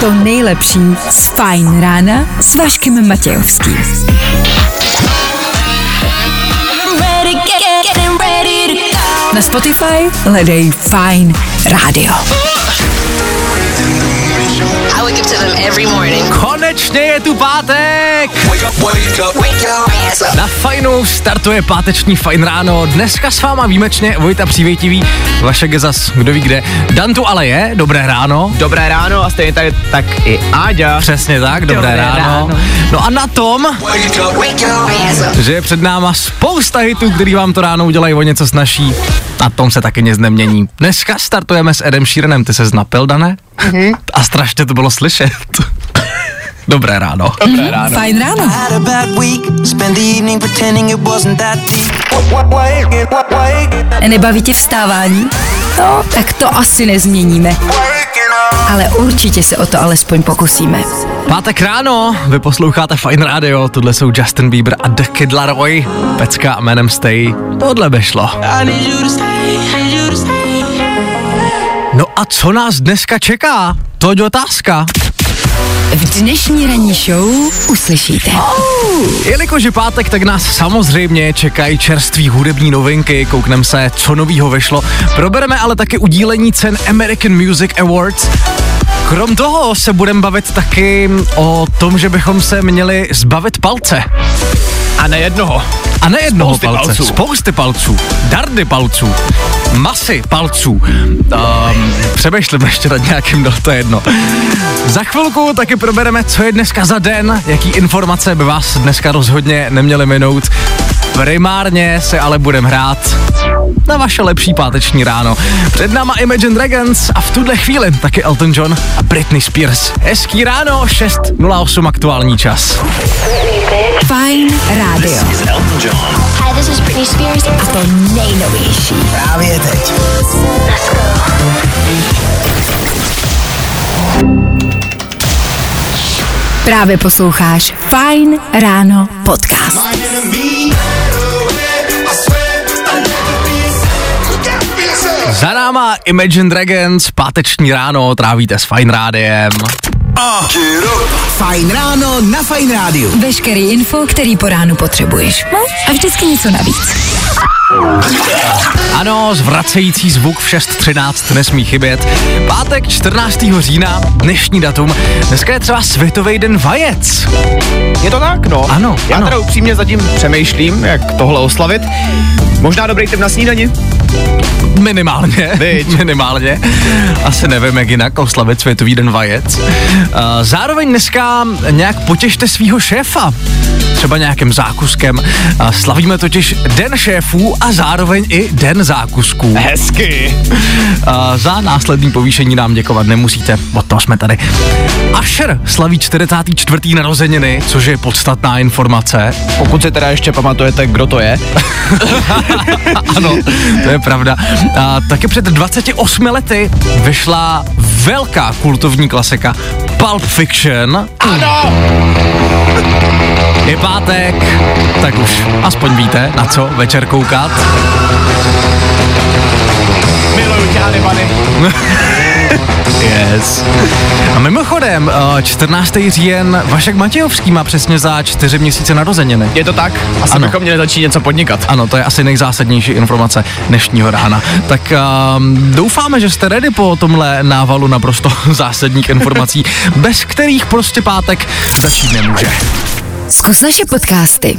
to nejlepší z Fajn rána s Vaškem Matějovským. Na Spotify hledej Fajn rádio. Wake up to them every morning. Konečně je tu pátek! Na fajnu startuje páteční fajn ráno. Dneska s váma výjimečně Vojta Přívětivý, vaše gezas, kdo ví kde. Dan tu ale je, dobré ráno. Dobré ráno a stejně tady tak i Áďa. Přesně tak, dobré, Dobré ráno. ráno. No a na tom, že je před náma spousta hitů, který vám to ráno udělají o něco snaží. Na tom se taky nic nemění. Dneska startujeme s Edem Sheeranem, ty se znapil, Dané? Mm-hmm. A strašně to bylo slyšet. Dobré ráno. Dobré ráno. Fajn ráno. Nebaví tě vstávání? No, tak to asi nezměníme. Ale určitě se o to alespoň pokusíme. Pátek ráno, vy posloucháte Fine Radio, tohle jsou Justin Bieber a The Kid Laroi, pecka jménem Stay, tohle by šlo. I need you to stay, need you to stay. No a co nás dneska čeká? To je otázka. V dnešní ranní show uslyšíte. Jelikož je pátek, tak nás samozřejmě čekají čerství hudební novinky, koukneme se, co novýho vyšlo. Probereme ale taky udílení cen American Music Awards. Krom toho se budeme bavit taky o tom, že bychom se měli zbavit palce. A ne jednoho. A ne jednoho Spousty palce, palců. spousty palců, dardy palců, masy palců. Um, přemýšlím ještě nad nějakým, no to je jedno. Za chvilku taky probereme, co je dneska za den, jaký informace by vás dneska rozhodně neměly minout. Primárně se ale budeme hrát na vaše lepší páteční ráno. Před náma Imagine Dragons a v tuhle chvíli taky Elton John a Britney Spears. Hezký ráno, 6.08 aktuální čas. Fajn rádio. Hi, this is Britney Spears. A to nejnovější. Právě teď. Právě posloucháš Fajn ráno podcast. Za náma Imagine Dragons, páteční ráno, trávíte s Fine Rádiem. Fajn ráno na Fajn rádiu. Veškerý info, který po ránu potřebuješ. No a vždycky něco navíc. Ano, zvracející zvuk v 6.13 nesmí chybět. Pátek 14. října, dnešní datum. Dneska je třeba Světový den vajec. Je to tak, no. Ano, Já ano. teda upřímně zatím přemýšlím, jak tohle oslavit. Možná dobrý tip na snídani. Minimálně. Viď. Minimálně. Asi nevím, jak jinak oslavit Světový den vajec. Zároveň dneska nějak potěšte svého šéfa. Třeba nějakým zákuskem. Slavíme totiž Den šéfů a zároveň i Den zákusků. Hezky. Za následný povýšení nám děkovat nemusíte, od toho jsme tady. Asher slaví 44. narozeniny, což je podstatná informace. Pokud si teda ještě pamatujete, kdo to je. Ano, to je pravda. A taky před 28 lety vyšla velká kultovní klasika Pulp Fiction. Ano! Je pátek, tak už aspoň víte, na co večer koukat. Miluju tě. Yes. A mimochodem, eh, 14. říjen Vašek Matějovský má přesně za čtyři měsíce narozeniny. Je to tak? Asi Ano. bychom měli začít něco podnikat. Ano, to je asi nejzásadnější informace dnešního rána. Tak um, doufáme, že jste ready po tomhle návalu naprosto zásadních informací, bez kterých prostě pátek začít nemůže. Zkus naše podcasty.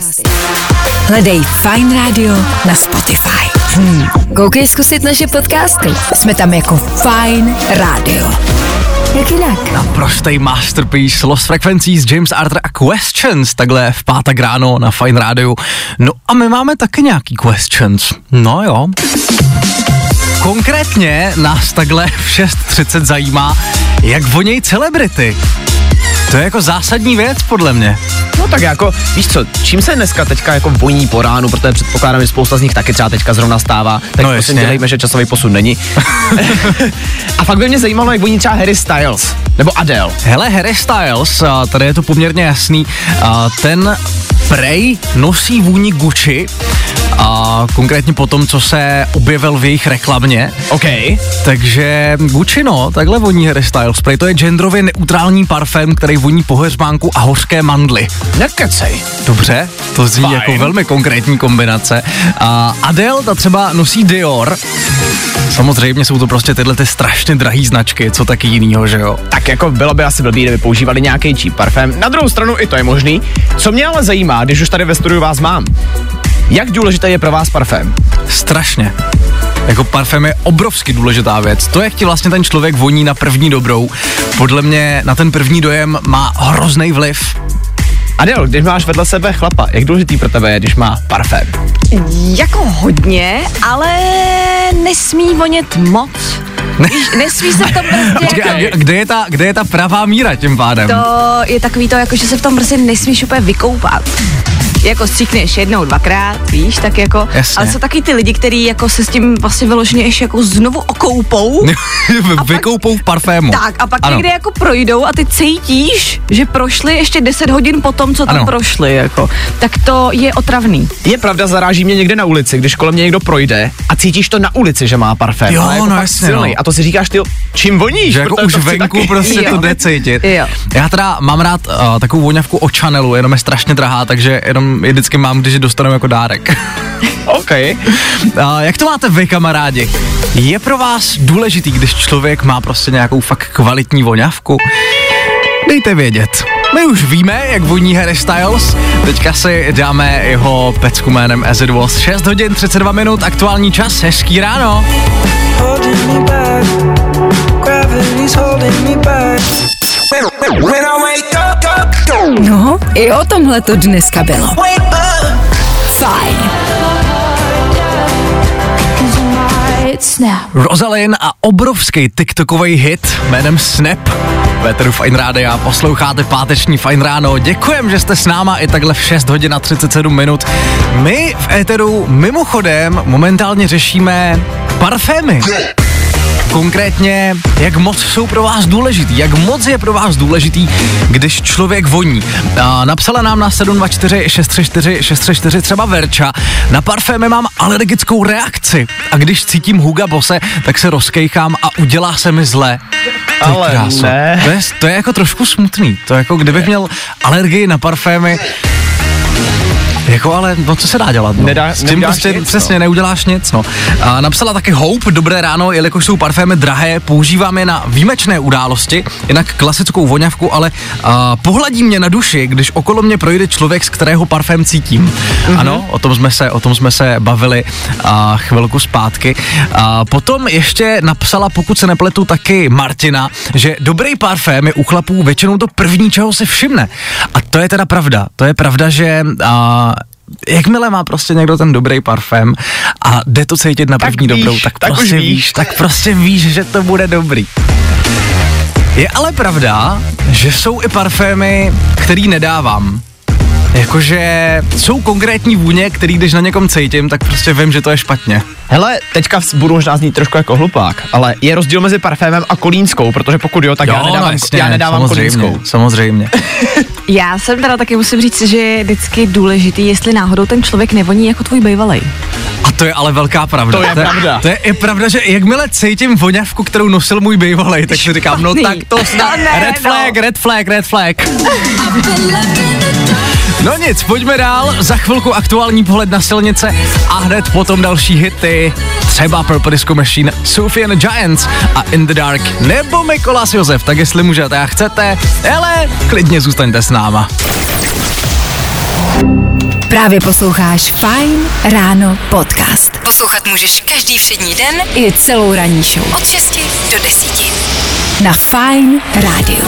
Hledej Fine Radio na Spotify. Hmm. Koukej zkusit naše podcasty. Jsme tam jako Fine Radio. Jak jinak? Naprostý masterpiece Lost Frequencies, James Arthur a Questions, takhle v pátek ráno na Fine Radio. No a my máme taky nějaký questions. No jo. Konkrétně nás takhle v 6.30 zajímá, jak vonějí celebrity. To je jako zásadní věc, podle mě. No tak jako, víš co, čím se dneska teďka jako voní po ránu, protože předpokládám, že spousta z nich taky třeba teďka zrovna stává, tak No prosím dělejme, že časový posun není. A fakt by mě zajímalo, jak voní třeba Harry Styles, nebo Adele. Hele, Harry Styles, tady je to poměrně jasný, ten prej nosí vůni Gucci A konkrétně po tom, co se objevil v jejich reklamě. OK. Takže Gucci, no, takhle voní Harry Styles Spray. To je genderově neutrální parfém, který voní po heřmánku a hořké mandly. Nekecej. Dobře, to zní Fajn. jako velmi konkrétní kombinace. A Adele, ta třeba nosí Dior. Samozřejmě jsou to prostě tyhle ty strašně drahé značky, co taky jinýho, že jo? Tak jako bylo by asi blbý, kdyby používali nějaký cheap parfém. Na druhou stranu i to je možný. Co mě ale zajímá, když už tady ve studiu vás mám, jak důležitý je pro vás parfém? Strašně. Jako parfém je obrovsky důležitá věc. To, jak ti vlastně ten člověk voní na první dobrou, podle mě na ten první dojem má hrozný vliv. Adel, když máš vedle sebe chlapa, jak důležitý pro tebe je, když má parfém? Jako hodně, ale nesmí vonět moc. Víš, nesmí se v tom prostě jako, kde- kde je, ta, kde je ta pravá míra tím pádem? to je takový to, jako že se v tom prostě nesmíš úplně vykoupat. Jako stříkneš jednou, dvakrát, víš, tak jako, Jasně. ale jsou taky ty lidi, kteří jako se s tím vlastně vyloženě ještě jako znovu okoupou. pak- Vykoupou v parfému. Tak a pak ano. někde jako projdou a ty cítíš, že prošli ještě 10 hodin po tom, co tam Ano. prošli, jako. Tak to je otravný. Je pravda, zaráží mě někde na ulici, když kolem mě někdo projde a cítíš to na ulici, že má parfém. Jo, jako no jasně, silnej. no. A to si říkáš, ty, čím voníš? Že jako Protože už venku taky. prostě Jo. to jde cítit. Jo. Já teda mám rád uh, takovou voňavku od Chanelu, jenom je strašně drahá, takže jenom je vždycky mám, když ji dostanu jako dárek. OK. uh, jak to máte vy, kamarádi? Je pro vás důležitý, když člověk má prostě nějakou fakt kvalitní voňavku? Dejte vědět. My už víme, jak voní Harry Styles. Teďka si dáme jeho pecku jménem As It Was. 6 hodin 32 minut, aktuální čas, hezký ráno. When, when I wake up, No, i o tomhle to dneska bylo. Fajn. Rosalind a obrovský TikTokový hit jménem Snap. Véteru Fine Rádia, posloucháte páteční Fine Ráno. Děkujem, že jste s náma i takhle v 6 hodin a 37 minut. My v Éteru mimochodem momentálně řešíme parfémy. Konkrétně, jak moc jsou pro vás důležitý, jak moc je pro vás důležitý, když člověk voní. A napsala nám na 724 634 634 třeba Verča, na parfémy mám alergickou reakci a když cítím Huga Bose, tak se rozkejchám a udělá se mi zle. Ale kráso. ne. To je, to je jako trošku smutný, to je jako kdybych měl alergii na parfémy, jako ale, no co se dá dělat, no. Nedá- S tím prostě nic, přesně no. neuděláš nic, no. A napsala taky Hope, dobré ráno, jelikož jsou parfémy drahé, používám je na výjimečné události, jinak klasickou voňavku, ale a, pohladí mě na duši, když okolo mě projde člověk, z kterého parfém cítím. Mm-hmm. Ano, o tom jsme se, o tom jsme se bavili a, chvilku zpátky. A potom ještě napsala, pokud se nepletu, taky Martina, že dobrý parfém je u chlapů většinou to první, čeho si všimne. A to je teda pravda. To je pravda, že a, jakmile má prostě někdo ten dobrý parfém a jde to cítit na Tak první víš, dobrou, tak, tak prostě víš. víš, tak prostě víš, že to bude dobrý. Je ale pravda, že jsou i parfémy, který nedávám. Jakože jsou konkrétní vůně, který když na někom cítím, tak prostě vím, že to je špatně. Hele, teďka budu možná znít trošku jako hlupák, ale je rozdíl mezi parfémem a kolínskou, protože pokud jo, tak já nedávám, jasně, já nedávám no, samozřejmě, kolínskou. samozřejmě. Já jsem teda taky musím říct, že je vždycky důležitý, jestli náhodou ten člověk nevoní jako tvůj bejvalej. A to je ale velká pravda. To je pravda. To je i pravda, že jakmile cítím voňavku, kterou nosil můj bývalej, tak si říkám, no tak to snad, To ne, red flag, no. red flag, red flag. No nic, pojďme dál, za chvilku aktuální pohled na silnice a hned potom další hity, třeba Purple Disco Machine, Sophie and the Giants a In the Dark, nebo Mikolas Josef, tak jestli můžete a chcete, hele, klidně zůstaňte s náma. Právě posloucháš Fine Ráno podcast. Poslouchat můžeš každý všední den i celou ranní show. Od 6 do 10. Na Fine Rádiu.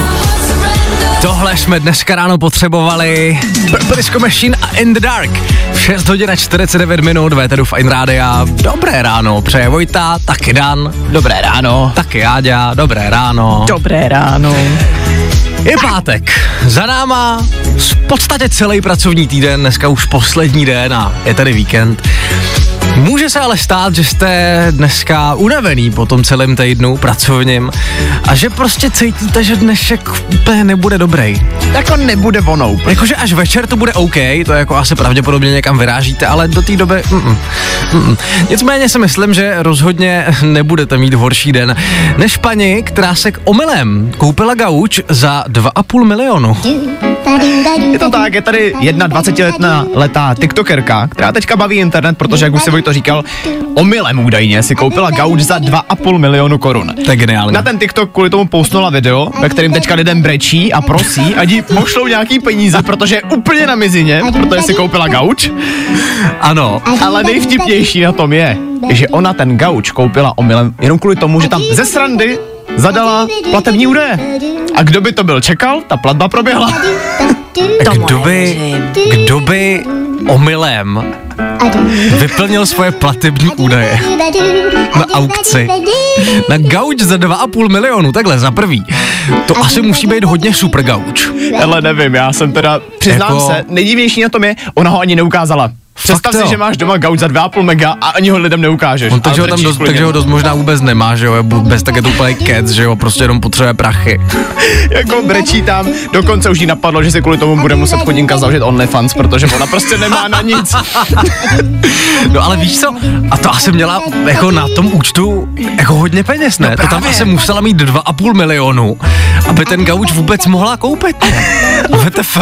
Tohle jsme dneska ráno potřebovali. Purple Machine a In the Dark. V 6 hodin a 49 minut Véteru Fine Rádia. Dobré ráno, přeje Vojta, taky Dan. Dobré ráno. Taky Jáďa, dobré ráno. Dobré ráno. Je pátek. Za náma v podstatě celý pracovní týden, dneska už poslední den a je tady víkend. Může se ale stát, že jste dneska unavený po tom celém týdnu pracovním a že prostě cítíte, že dnešek úplně nebude dobrý. Jako nebude ono úplně. Jakože až večer to bude OK, to je jako asi pravděpodobně někam vyrážíte, ale do té doby mm, mm. Nicméně si myslím, že rozhodně nebudete mít horší den než paní, která se k omylem koupila gauč za 2,5 milionu. Je to tak, je tady jedna 20-letná letá tiktokerka, která teďka baví internet, protože, jak už si Vojto říkal, omylem údajně si koupila gauč za 2,5 milionu korun. To je geniální. Na ten TikTok kvůli tomu postnula video, ve kterém teďka lidem brečí a prosí, ať jí pošlou nějaký peníze, protože je úplně na mizině, protože si koupila gauč. Ano. Ale nejvtipnější na tom je, že ona ten gauč koupila omylem jenom kvůli tomu, že tam ze srandy zadala platební údaje. A kdo by to byl čekal, ta platba proběhla. Kdo by, kdo by omylem vyplnil svoje platební údaje na aukci na gauč za 2,5 milionu, takhle za prvý. To asi musí být hodně super gauč. Ale nevím, já jsem teda, přiznám Jako- se, nejdivnější na tom je, ona ho ani neukázala. Představ Fakt si, jo. že máš doma gauč za 2,5 mega a ani ho lidem neukážeš. On takže ho tam dost, takže ho dost možná vůbec nemá, že jo, bez tak je to úplně kec, že jo, prostě jenom potřebuje prachy. jako brečí tam, dokonce už jí napadlo, že si kvůli tomu bude muset chodinka založit OnlyFans, protože ona prostě nemá na nic. No ale víš co, a to asi měla jako na tom účtu jako hodně peněz, ne? to tam asi musela mít 2,5 milionu, aby ten gauč vůbec mohla koupit. VTF?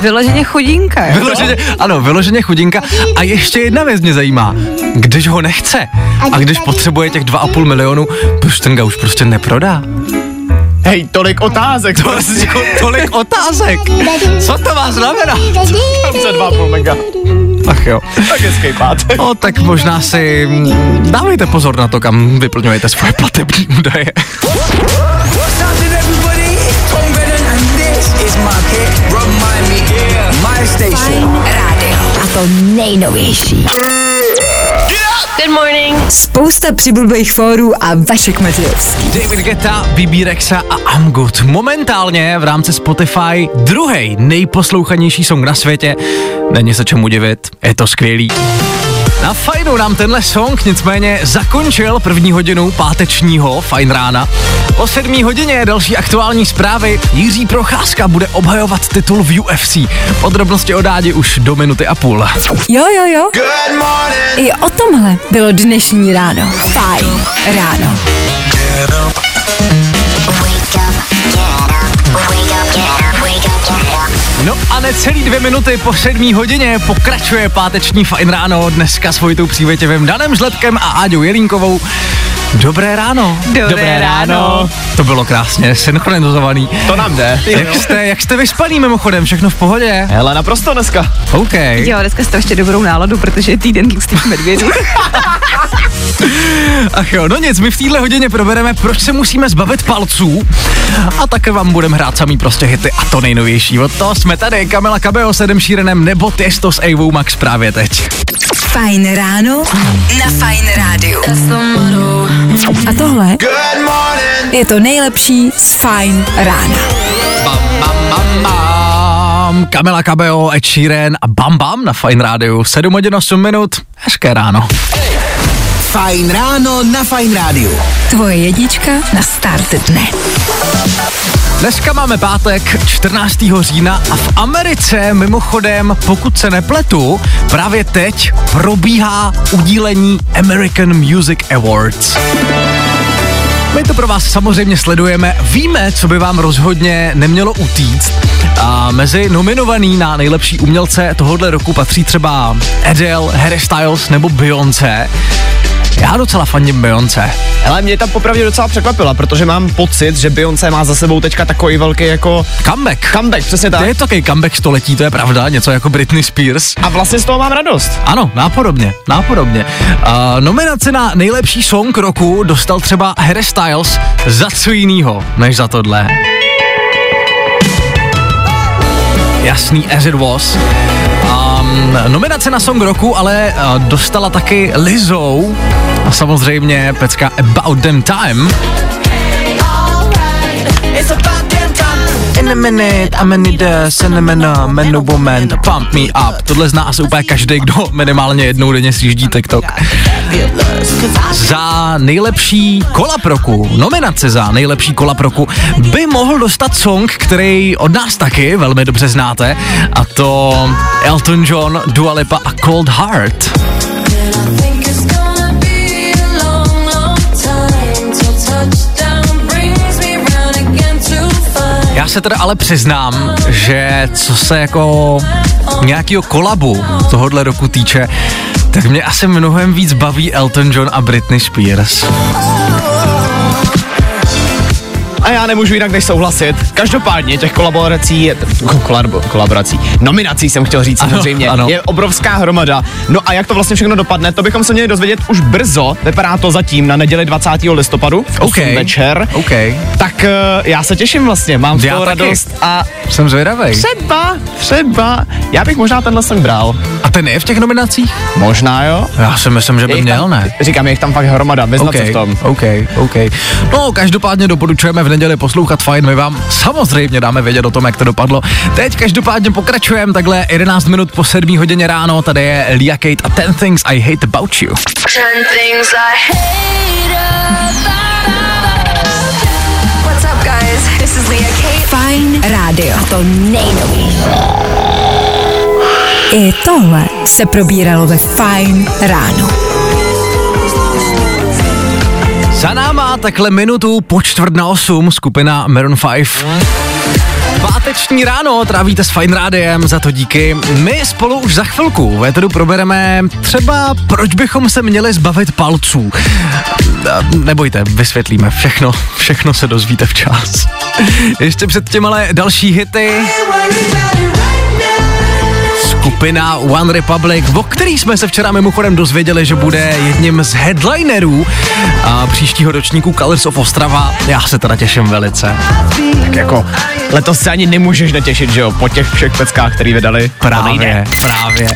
Vyloženě chodínka, jo. Vyloženě, ano, vyloženě chudinka. A ještě jedna věc mě zajímá. Když ho nechce a když potřebuje těch 2,5 milionu, proč ten gauč prostě neprodá? Hej, tolik otázek. To je jako tolik otázek. Co to má znamenat? Tam za 2,5 mega. Ach jo. Tak hezký pátek. No tak možná si mm, dávejte pozor na to, kam vyplňujete svoje platební údaje. Happening, A to nejnovější. Good morning. Spousta přibulbých fórů a Vašek Matějovský. David Guetta, BB Rexa a I'm Good. Momentálně v rámci Spotify druhý nejposlouchanější song na světě. Není se čemu divit, je to skvělý. Na fajnu nám tenhle song nicméně zakončil první hodinu pátečního Fajn rána. Po sedmí hodině je další aktuální zprávy. Jiří Procházka bude obhajovat titul v UFC. Podrobnosti o dádi už do minuty a půl. Jo, jo, jo. Good morning. I o tomhle bylo dnešní ráno. Fajn ráno. No a necelý dvě minuty po sedmí hodině pokračuje páteční fajn ráno dneska s Vojtou Přívětěvým, Danem Žletkem a Áďou Jelínkovou. Dobré ráno. Dobré ráno. To bylo krásně synchronizovaný. To nám jde. Jak jste, jak jste vyspaný mimochodem, všechno v pohodě? Hele, naprosto dneska. OK. Jo, dneska jste ještě dobrou náladu, protože je týden tlustých medvědů. Ach jo, no nic, my v téhle hodině probereme, proč se musíme zbavit palců a také vám budeme hrát samý prostě hity a to nejnovější. Od toho jsme tady, Kamila Kabeo s Edem Sheeranem nebo Testo s Avou Max právě teď. Fajn ráno na Fajn rádiu. A tohle Good morning. je to nejlepší z Fajn rána. Bam, bam, bam, bam. Kamila Kabeo, Ed Sheeran a Bam Bam na Fine Radio. 7 hodin 8 minut, hezké ráno. Fajn ráno na Fajn rádiu. Tvoje jednička na start dne. Dneska máme pátek 14. října a v Americe mimochodem, pokud se nepletu, právě teď probíhá udílení American Music Awards. My to pro vás samozřejmě sledujeme, víme, co by vám rozhodně nemělo utíct. A mezi nominovaný na nejlepší umělce tohohle roku patří třeba Adele, Harry Styles nebo Beyoncé. Já docela fandím Beyoncé. Ale mě tam popravdě docela překvapila, protože mám pocit, že Beyoncé má za sebou teďka takový velký jako Comeback. comeback, přesně To tak. je takový comeback století, to je pravda, něco jako Britney Spears. A vlastně z toho mám radost. Ano, nápodobně, nápodobně. Uh, nominace na nejlepší song roku dostal třeba Harry Styles za co jinýho, než za tohle. Jasný, as it was. Um, nominace na song roku ale uh, dostala taky Lizzo a samozřejmě pecka About Them Time. A minute, I'm in cinnamon, menu moment, pump me up. Tohle zná asi úplně každý, kdo minimálně jednou denně sjíždí TikTok. Za nejlepší kolab roku, nominace za nejlepší kolab roku, by mohl dostat song, který od nás taky velmi dobře znáte, a to Elton John, Dua Lipa a Cold Heart. Já se teda ale přiznám, že co se jako nějakého kolabu tohohle roku týče, tak mě asi mnohem víc baví Elton John a Britney Spears. A já nemůžu jinak než souhlasit. Každopádně těch kolaborací, je- kolabo, kolaborací, nominací jsem chtěl říct Ano, samozřejmě, ano. je obrovská hromada. No a jak to vlastně všechno dopadne, to bychom se měli dozvědět už brzo. Vypadá to zatím na neděli 20. listopadu v 8 OK. večer. OK. Tak uh, já se těším vlastně, mám z Já toho radost a Jsem zvědavej. třeba, třeba, já bych možná tenhle song bral. A ten je v těch nominacích? Možná jo. Já si myslím, že by měl, tam, ne? Říkám, je jich tam fakt hromada, vyznat OK, se v tom. OK, OK. No, každopádně doporučujeme v neděli poslouchat fajn, my vám samozřejmě dáme vědět o tom, jak to dopadlo. Teď každopádně pokračujeme takhle 11 minut po 7 hodině ráno, tady je Lia Kate a 10 Things I Hate About You. Ten things I What's up, guys? This is Leah Kate. Fajn rádio. A to nejnovější. I tohle se probíralo ve Fajn ráno. Za náma takhle minutu po čtvrt na osm skupina Maroon 5. Páteční ráno trávíte s Fine Rádiem, za to díky. My spolu už za chvilku v Éteru probereme třeba, proč bychom se měli zbavit palců. Nebojte, vysvětlíme všechno, všechno se dozvíte včas. Ještě předtím ale další hity. Skupina One Republic, o který jsme se včera mimochodem dozvěděli, že bude jedním z headlinerů a příštího ročníku Colors of Ostrava. Já se teda těším velice. Tak jako, letos se ani nemůžeš netěšit, že jo, po těch všech peckách, který vydali. Právě, právě.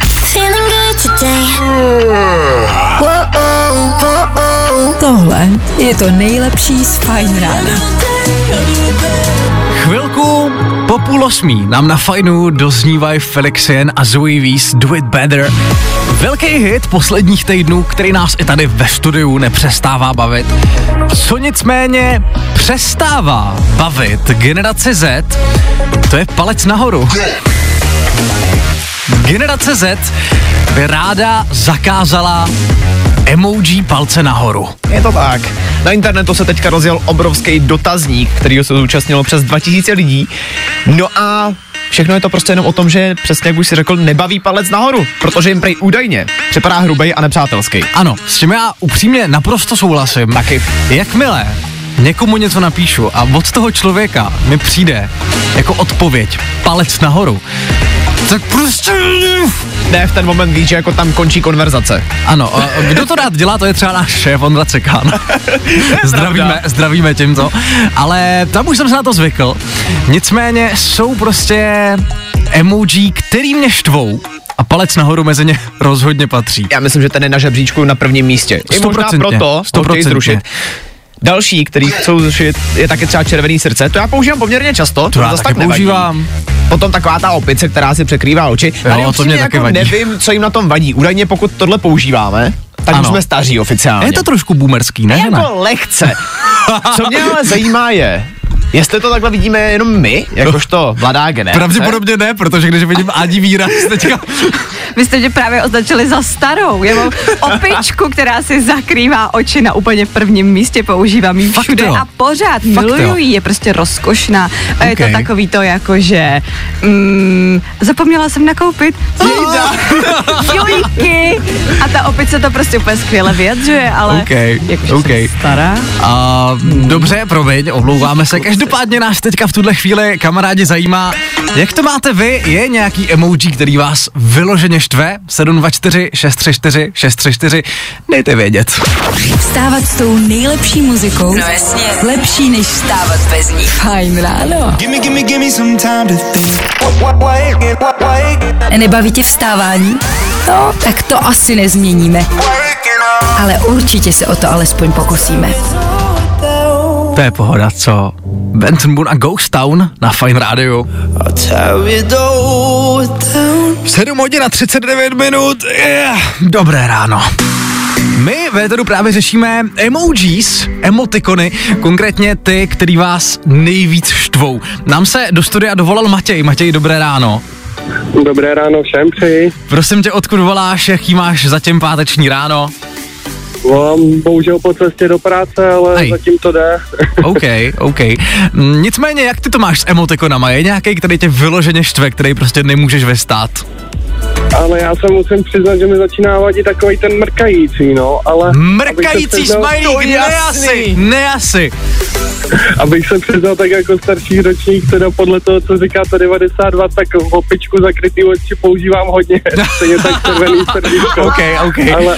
Tohle je to nejlepší z Fajn rána. Chvilku po půl osmí nám na fajnu doznívají Felixien a Zoe Weiss Do It Better. Velký hit posledních týdnů, který nás i tady ve studiu nepřestává bavit. Co nicméně přestává bavit generaci Z, to je palec nahoru. Generace Z by ráda zakázala emoji palce nahoru. Je to tak. Na internetu se teďka rozjel obrovský dotazník, který se zúčastnilo přes 2000 lidí. No a všechno je to prostě jenom o tom, že přesně jak už si řekl, nebaví palec nahoru, protože jim prej údajně připadá hrubej a nepřátelský. Ano, s čím já upřímně naprosto souhlasím. Taky. Jakmile někomu něco napíšu a od toho člověka mi přijde jako odpověď palec nahoru, tak prostě... Ne, v ten moment víš, že jako tam končí konverzace. Ano, a kdo to rád dělá, to je třeba náš šéf Ondra Cekán. zdravíme, zdravíme tímto. Ale tam už jsem se na to zvykl. Nicméně jsou prostě emoji, který mě štvou a palec nahoru mezi ně rozhodně patří. Já myslím, že ten je na žebříčku na prvním místě. I možná proto to chtějí stoprocentně. zrušit. Další, který chcou zrušit, je taky třeba červený srdce. To já používám poměrně často, to já zase tak používám. Potom taková ta opice, která si překrývá oči. Jo, to mě taky jako vadí. nevím, co jim na tom vadí. Údajně pokud tohle používáme, tak Ano. už jsme staří oficiálně. Je to trošku boomerský, ne? jako lehce. Co mě ale zajímá je, jestli to takhle vidíme jenom my, jakožto mladá generace. Pravděpodobně ne, protože když vidím Adi výraz teďka, Vy jste mě právě označili za starou. Já mám opičku, která si zakrývá oči na úplně prvním místě, používám ji všude jo. a pořád Fakt miluju jo. ji, je prostě rozkošná. A je Okay. to takový to jako, že mm, zapomněla jsem nakoupit jojky a ta opice to prostě úplně skvěle vyjadřuje, ale OK, jakože OK. jsem stará. A dobře, promiň, omlouváme se. Každopádně nás teďka v tuhle chvíli kamarádi zajímá, jak to máte vy? Je nějaký emoji, který vás vyloženě štve? 724 634 634 Dejte vědět. Vstávat s tou nejlepší muzikou. No jasně. Lepší než vstávat bez ní. Fajn ráno. Gimme, gimme, gimme some time to think. Nebaví tě vstávání? No, tak to asi nezměníme. Ale určitě se o to alespoň pokusíme. To je pohoda, co? Benton Boone a Ghost Town na Fine Radio. I'll tear it all down. 7 hodin a 39 minut. Yeah. Dobré ráno. My ve Eteru právě řešíme emojis, emotikony, konkrétně ty, který vás nejvíc štvou. Nám se do studia dovolal Matěj. Matěj, dobré ráno. Dobré ráno všem přeji. Prosím tě, odkud voláš, jaký máš zatím páteční ráno? Volám bohužel po cestě do práce, ale Hej. zatím to jde. OK, OK. Mm, Nicméně, jak ty to máš s emotikonama? Je nějaký, který tě vyloženě štve, který prostě nemůžeš vystát? ale já se musím přiznat, že mi začíná vadit takový ten mrkající, no, ale... Mrkající přiznal- smajlík, ne asi, ne asi. Abych se přiznal tak jako starší ročník, teda podle toho, co říkáte 92, tak v opičku zakrytý oči používám hodně, stejně tak červený srdíčko. OK, OK. Ale,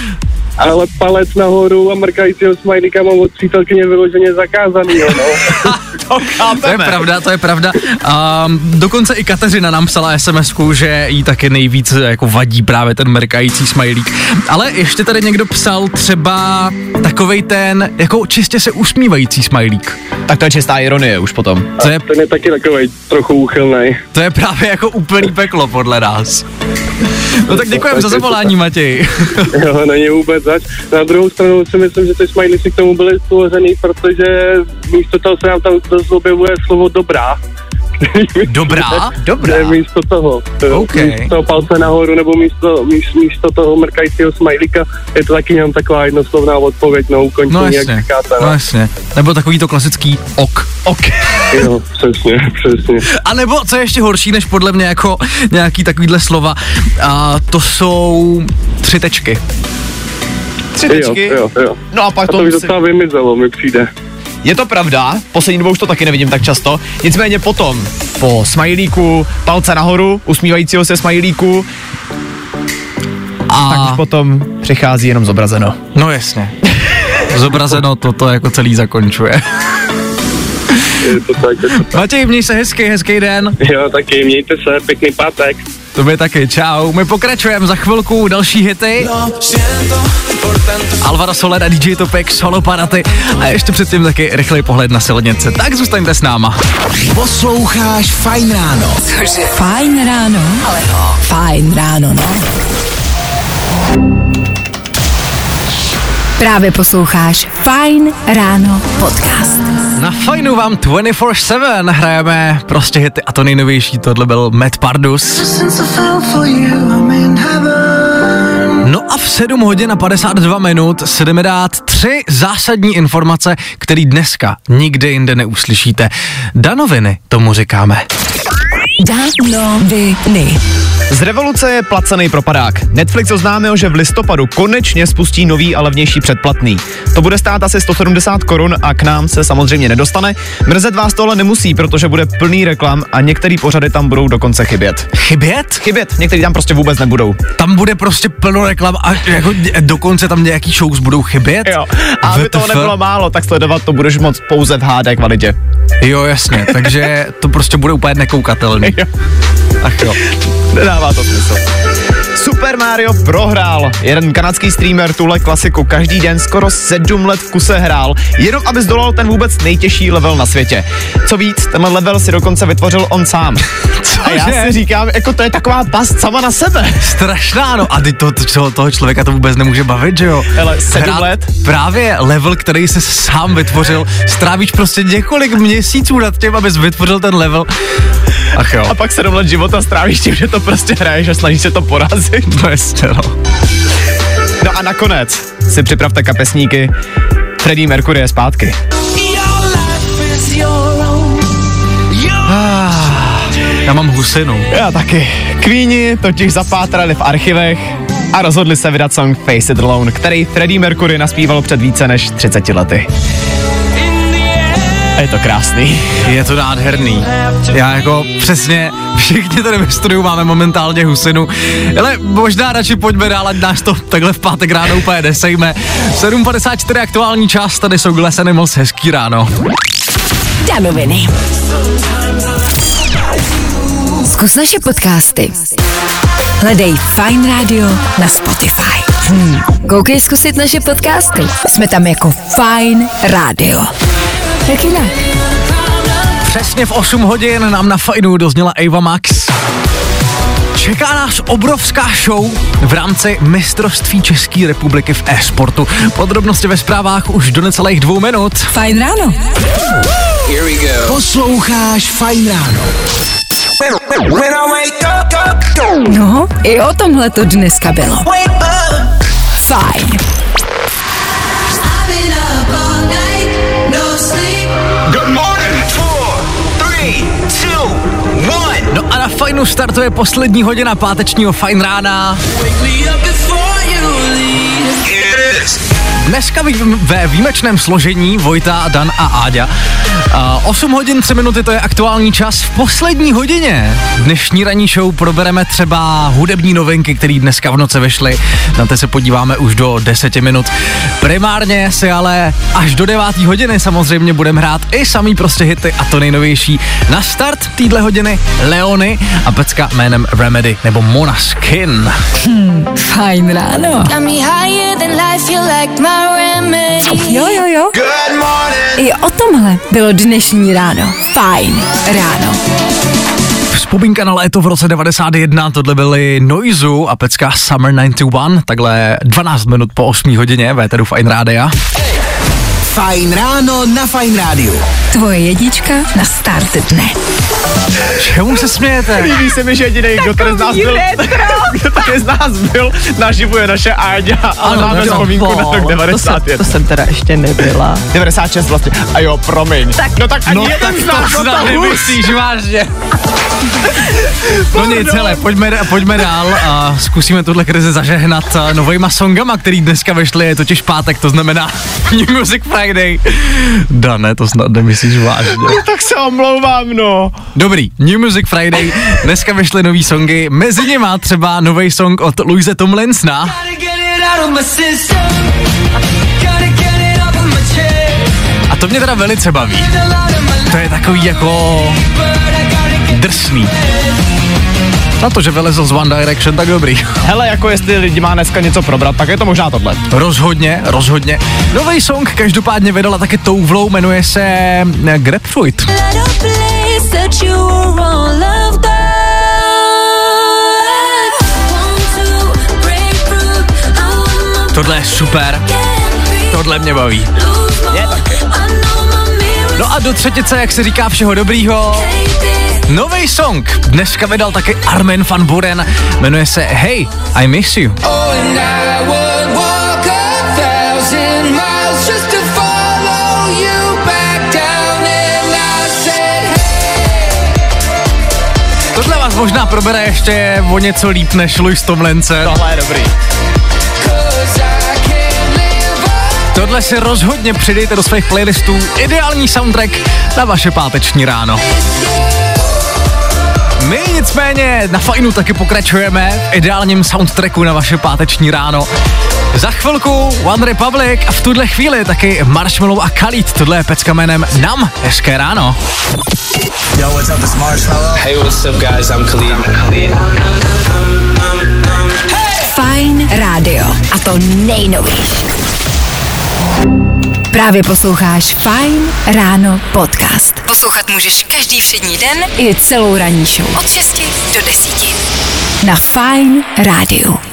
ale palec nahoru a mrkajícího smajlíka mám od přítelkyně vyloženě zakázaný, jo, no. To je pravda, to je pravda. Um, dokonce i Kateřina nám psala sms že jí taky nejvíc jako vadí právě ten mrkající smajlík. Ale ještě tady někdo psal třeba takovej ten jako čistě se usmívající smajlík. Tak to je čistá ironie už potom. To je, Ten je taky takový trochu úchylný. to je právě jako úplný peklo podle nás. No tak děkujeme za zavolání, Matěj. Jo, není vůbec zač. Na druhou stranu si myslím, že ty smajly si k tomu byly stvořený, protože místo toho se nám tam dost objevuje slovo dobrá. Dobrá? Dobrá. Ne, místo toho. OK. Místo palce nahoru nebo místo, místo, místo toho mrkajícího smajlíka je to taky jenom taková jednoslovná odpověď na ukončení, No jak jasně, říkáte. no No. jasně. Nebo takový to klasický ok. Ok. Jo, přesně, přesně. A nebo, co je ještě horší, než podle mě jako nějaký takovýhle slova, a to jsou tři tečky. Tři Jo, tečky. jo, jo. No a pak A to, to už si... docela vymizelo, mi přijde. Je to pravda, poslední dobou už to taky nevidím tak často. Nicméně potom, po smajlíku, palce nahoru, usmívajícího se smajlíku, tak už A potom přichází jenom zobrazeno. no jasně. Zobrazeno toto jako celý zakončuje. Je to tak, je to tak. Matěj, měj se hezký, hezký den. Jo, taky mějte se, pěkný pátek. Tobě taky, čau. My pokračujeme za chvilku další hity. Alvaro Soler a DJ Topek, Solo Paraty a ještě předtím taky rychlej pohled na silnice. Tak zůstaňte s náma. Posloucháš Fajn ráno. Cože? Fajn ráno. Ale no. Fajn ráno, no. Právě posloucháš Fajn ráno podcast. Na fajnu vám 24-7 hrajeme prostě hity a to nejnovější, tohle byl Matt Pardus. No a v 7 hodin a 52 minut se jdeme dát tři zásadní informace, které dneska nikde jinde neuslyšíte. Danoviny tomu říkáme. Danoviny. Z revoluce je placený propadák. Netflix oznámil, že v listopadu konečně spustí nový a levnější předplatný. To bude stát asi 170 korun a k nám se samozřejmě nedostane. Mrzet vás tohle nemusí, protože bude plný reklam a některé pořady tam budou dokonce chybět. Chybět? Chybět, některý tam prostě vůbec nebudou. Tam bude prostě plno reklam a jako dokonce tam nějaký shows budou chybět? Jo. A aby toho nebylo málo, tak sledovat to budeš moc pouze v HD kvalitě. Jo, jasně, takže to prostě bude úplně nekoukatelný. Jo. Ach jo. Nedává to smysl. Super Mario prohrál. Jeden kanadský streamer tuhle klasiku každý den skoro sedm let v kuse hrál, jenom aby zdolal ten vůbec nejtěžší level na světě. Co víc, tenhle level si dokonce vytvořil on sám. A já Cože? si říkám, jako to je taková past sama na sebe. Strašná, no. A ty to, to, toho člověka to vůbec nemůže bavit, že jo? Hele, sedm Hrát let? Právě level, který jsi sám vytvořil, strávíš prostě několik měsíců nad tím, abys vytvořil ten level. Ach jo. A pak sedm let života strávíš tím, že to prostě hraješ a snažíš se to porazit. No jasně, no. No a nakonec si připravte kapesníky. Freddie Mercury je zpátky. Own. Já mám husinu. Já taky. Queeni totiž zapátrali v archivech a rozhodli se vydat song Face It Alone, který Freddie Mercury naspíval před více než 30 lety. A je to krásný. Je to nádherný. Já jako přesně, všichni tady ve studiu máme momentálně husinu. Ale možná radši pojďme dál, ať nás to takhle v pátek ráno úplně nesejme. 7.54 aktuální čas, tady jsou Glass Animals, hezký ráno. Danoviny. Zkus naše podcasty. Hledej Fine Radio na Spotify. Hmm. Koukej zkusit naše podcasty. Jsme tam jako Fine Radio. Jak jinak? Přesně v 8 hodin nám na fajnu dozněla Ava Max. Čeká nás obrovská show v rámci mistrovství České republiky v e-sportu. Podrobnosti ve zprávách už do necelých dvou minut. Fajn ráno. Posloucháš Fajn ráno. When I wake up, up, up, No, i o tomhle to dneska bylo. Fajn. Two, one. No a na fajnu startuje poslední hodina pátečního fajn rána. It Dneska vý, ve výjimečném složení Vojta, Dan a Áďa. A 8 hodin 3 minuty to je aktuální čas. V poslední hodině dnešní ranní show probereme třeba hudební novinky, které dneska v noci vyšly. Na to se podíváme už do 10 minut. Primárně si ale až do 9 hodiny samozřejmě budeme hrát i samý prostě hity a to nejnovější. Na start týdle hodiny Leony a pecka jménem Remedy nebo Mona Skin. Fajn ráno. Got me higher than life, you like my remedy. Jo, jo, jo. Good morning. I o tomhle bylo dnešní ráno. Fajn ráno. Vzpomínka na léto v roce 91, tohle byly Noizu a pecka Summer 91, takhle 12 minut po 8 hodině, véteru Fine Rádia. Fajn ráno na Fajn rádiu. Tvoje jednička na start dne. Čemu se smějete? Líbí se mi, že jediný, kdo tady z nás byl, kdo tady z nás byl, naživu je naše Áďa a Ano, máme no, vzpomínku na rok to, jsem, 91. to jsem teda ještě nebyla. 96 vlastně. A jo, promiň. Tak, no tak ani No jeden tak z to nás, no snad to nemyslíš vážně. No nic, hele, pojďme, pojďme dál a zkusíme tuhle krizi zažehnat a, novejma songama, který dneska vešly, je totiž pátek, to znamená New Music Friday. Dane, to snad nemyslíš vážně. Tak se omlouvám, no. Dobrý, New Music Friday, dneska vyšly nový songy, mezi nimi třeba nový song od Louise Tomlinsona. A to mě teda velice baví. To je takový jako drsný. Na to, že vylezl z One Direction, tak dobrý. Hele, jako jestli lidi má dneska něco probrat, tak je to možná tohle. Rozhodně, rozhodně. Nový song každopádně vydala taky Touvlou, jmenuje se eh, Grapefruit. Tohle je super, tohle mě baví. No a do třetice, jak se říká všeho dobrýho, nový song. Dneska vydal taky Armin van Buren, jmenuje se Hey, I Miss You. Tohle vás možná probere ještě o něco líp než Louis Tomlinson. Tohle je dobrý. Tohle si rozhodně přidejte do svých playlistů. Ideální soundtrack na vaše páteční ráno. My nicméně na fajnu taky pokračujeme v ideálním soundtracku na vaše páteční ráno. Za chvilku One Republic a v tuhle chvíli taky Marshmallow a Khalid. Tohle je pecka jménem Nam. Hezké ráno. Yo, what's up, it's Marshmallow. Hey, what's up, guys? I'm Khalid. Fajn rádio. A to nejnovější. Právě posloucháš Fajn ráno podcast. Poslouchat můžeš každý všední den i celou ranní show. Od 6 do 10. Na Fajn rádiu.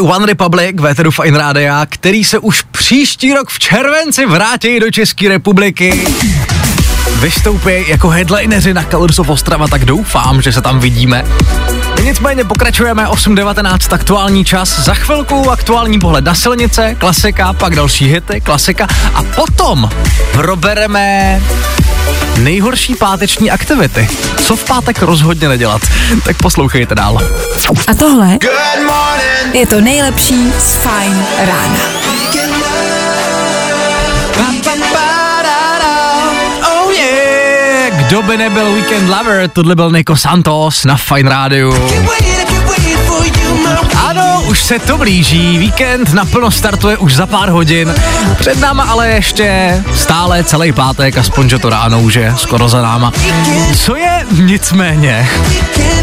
One Republic, Veteru Fine Rádia, který se už příští rok v červenci vrátí do České republiky. Vystoupí jako headlineři na Colors of Ostrava, tak doufám, že se tam vidíme. Nicméně pokračujeme 8.19 aktuální čas, za chvilku aktuální pohled na silnice, klasika, pak další hity, klasika a potom probereme nejhorší páteční aktivity. Co v pátek rozhodně nedělat. Tak poslouchejte dál. A tohle je to nejlepší z Fajn rána. Kdo by nebyl Weekend Lover, tohle byl Nico Santos na Fine Rádiu. Ano, už se to blíží, víkend naplno startuje už za pár hodin, před náma ale ještě stále celý pátek, aspoň že to ráno už je skoro za náma. Co je nicméně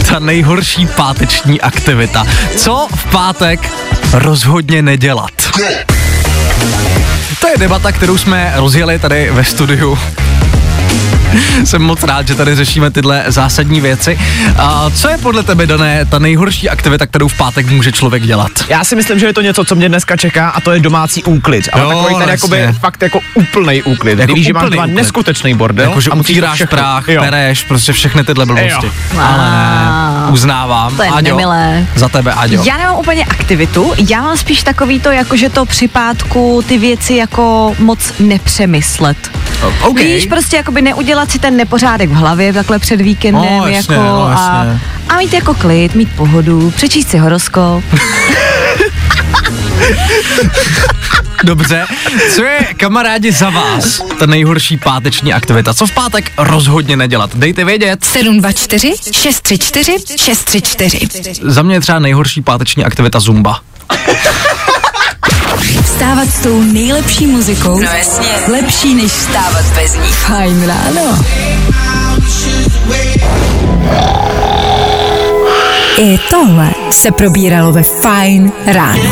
ta nejhorší páteční aktivita? Co v pátek rozhodně nedělat? To je debata, kterou jsme rozjeli tady ve studiu jsem moc rád, že tady řešíme tyhle zásadní věci. A co je podle tebe, Dané, ta nejhorší aktivita, kterou v pátek může člověk dělat? Já si myslím, že je to něco, co mě dneska čeká a to je domácí úklid. Ale Jo, takový ten jakoby fakt jako úplný úklid. Jako že úplnej doma úklid. neskutečný bordel. Jako, že a musíš to utíráš všechno- prach, Jo. pereš, prostě všechny tyhle blbosti. Jo. Ale ne, uznávám. To je Aďo, nemilé. Za tebe, Aďo. Já nemám úplně aktivitu, já mám spíš takový to, jako že to při pátku ty věci jako moc nepřemyslet. OK. Víš, prostě jakoby neudělat si ten nepořádek v hlavě takhle před víkendem No, jasně, jako no, a, a mít jako klid, mít pohodu, přečíst si horoskop. Dobře. Co je, kamarádi, za vás ta nejhorší páteční aktivita? Co v pátek rozhodně nedělat? Dejte vědět. 724 634 634. Za mě je třeba nejhorší páteční aktivita zumba. Vstávat s tou nejlepší muzikou. No jasně. Lepší než vstávat bez ní. Fajn ráno. I tohle se probíralo ve Fajn ráno.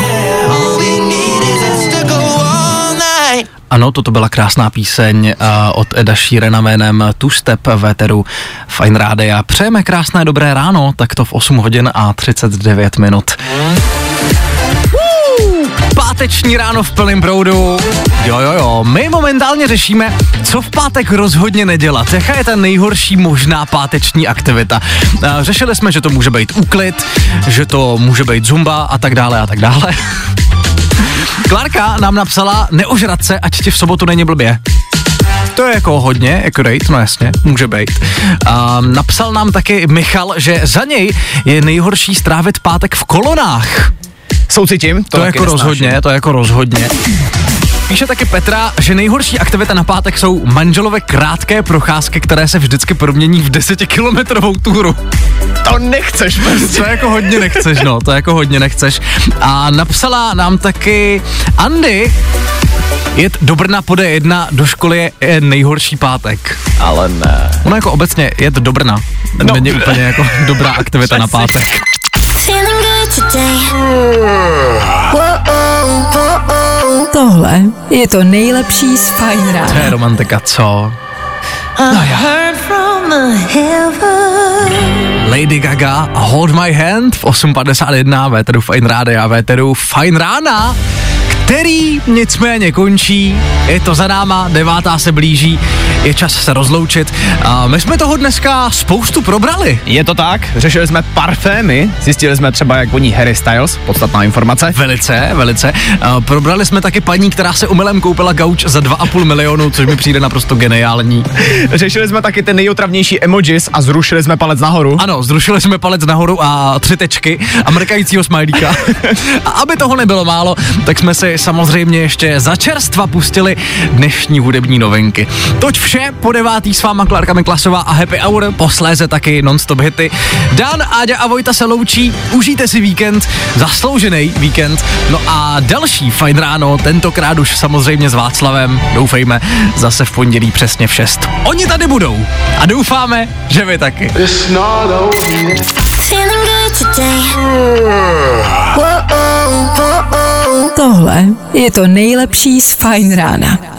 Ano, toto byla krásná píseň uh, od Eda Sheerana jménem Two Step Veteru Fine Rádia. Přejeme krásné dobré ráno, tak to v 8 hodin a 39 minut. Páteční ráno v plném proudu. Jo, jo, jo. My momentálně řešíme, co v pátek rozhodně nedělat. Jaká je ta nejhorší možná páteční aktivita? Uh, řešili jsme, že to může být úklid, že to může být zumba a tak dále a tak dále. Klárka nám napsala, neožrat se, ať ti v sobotu není blbě. To je jako hodně accurate, no jasně, může být. A napsal nám taky Michal, že za něj je nejhorší strávit pátek v kolonách. Soucitím, to, To, jako nesnáším. rozhodně, to jako rozhodně. Píše taky Petra, že nejhorší aktivita na pátek jsou manželové krátké procházky, které se vždycky promění v desetikilometrovou túru. To nechceš prostě. To jako hodně nechceš, no, to jako hodně nechceš. A napsala nám taky Andy, jet do Brna po D1 do školy je, je nejhorší pátek. Ale ne. Ono jako obecně jet do Brna no. není úplně jako dobrá aktivita na pátek. Tohle je to nejlepší z Fajn To je rána. romantika, co? No já. Lady Gaga a Hold My Hand v 8.51 Véteru Fine Rádia a Véteru Fine Rána který nicméně končí, je to za náma, devátá se blíží, je čas se rozloučit a my jsme toho dneska spoustu probrali. Je to tak, řešili jsme parfémy, zjistili jsme třeba, jak voní Harry Styles, podstatná informace. Velice, velice. A probrali jsme taky paní, která se umylem koupila gauč za 2,5 milionu, což mi přijde naprosto geniální. Řešili jsme taky ty nejotravnější emojis a zrušili jsme palec nahoru. Ano, zrušili jsme palec nahoru a tři tečky a mrkajícího smajlíka. a aby toho nebylo málo, tak jsme si samozřejmě ještě za čerstva pustili dnešní hudební novinky. Toť vše po devátý s váma Klárka Miklasová a Happy Hour, posléze taky non-stop hity. Dan, Áďa a Vojta se loučí, užijte si víkend, zasloužený víkend. No a další fajn ráno, tentokrát už samozřejmě s Václavem, doufejme, zase v pondělí přesně v 6. Oni tady budou a doufáme, že vy taky. Feeling good today. Tohle je to nejlepší z Fajn rána.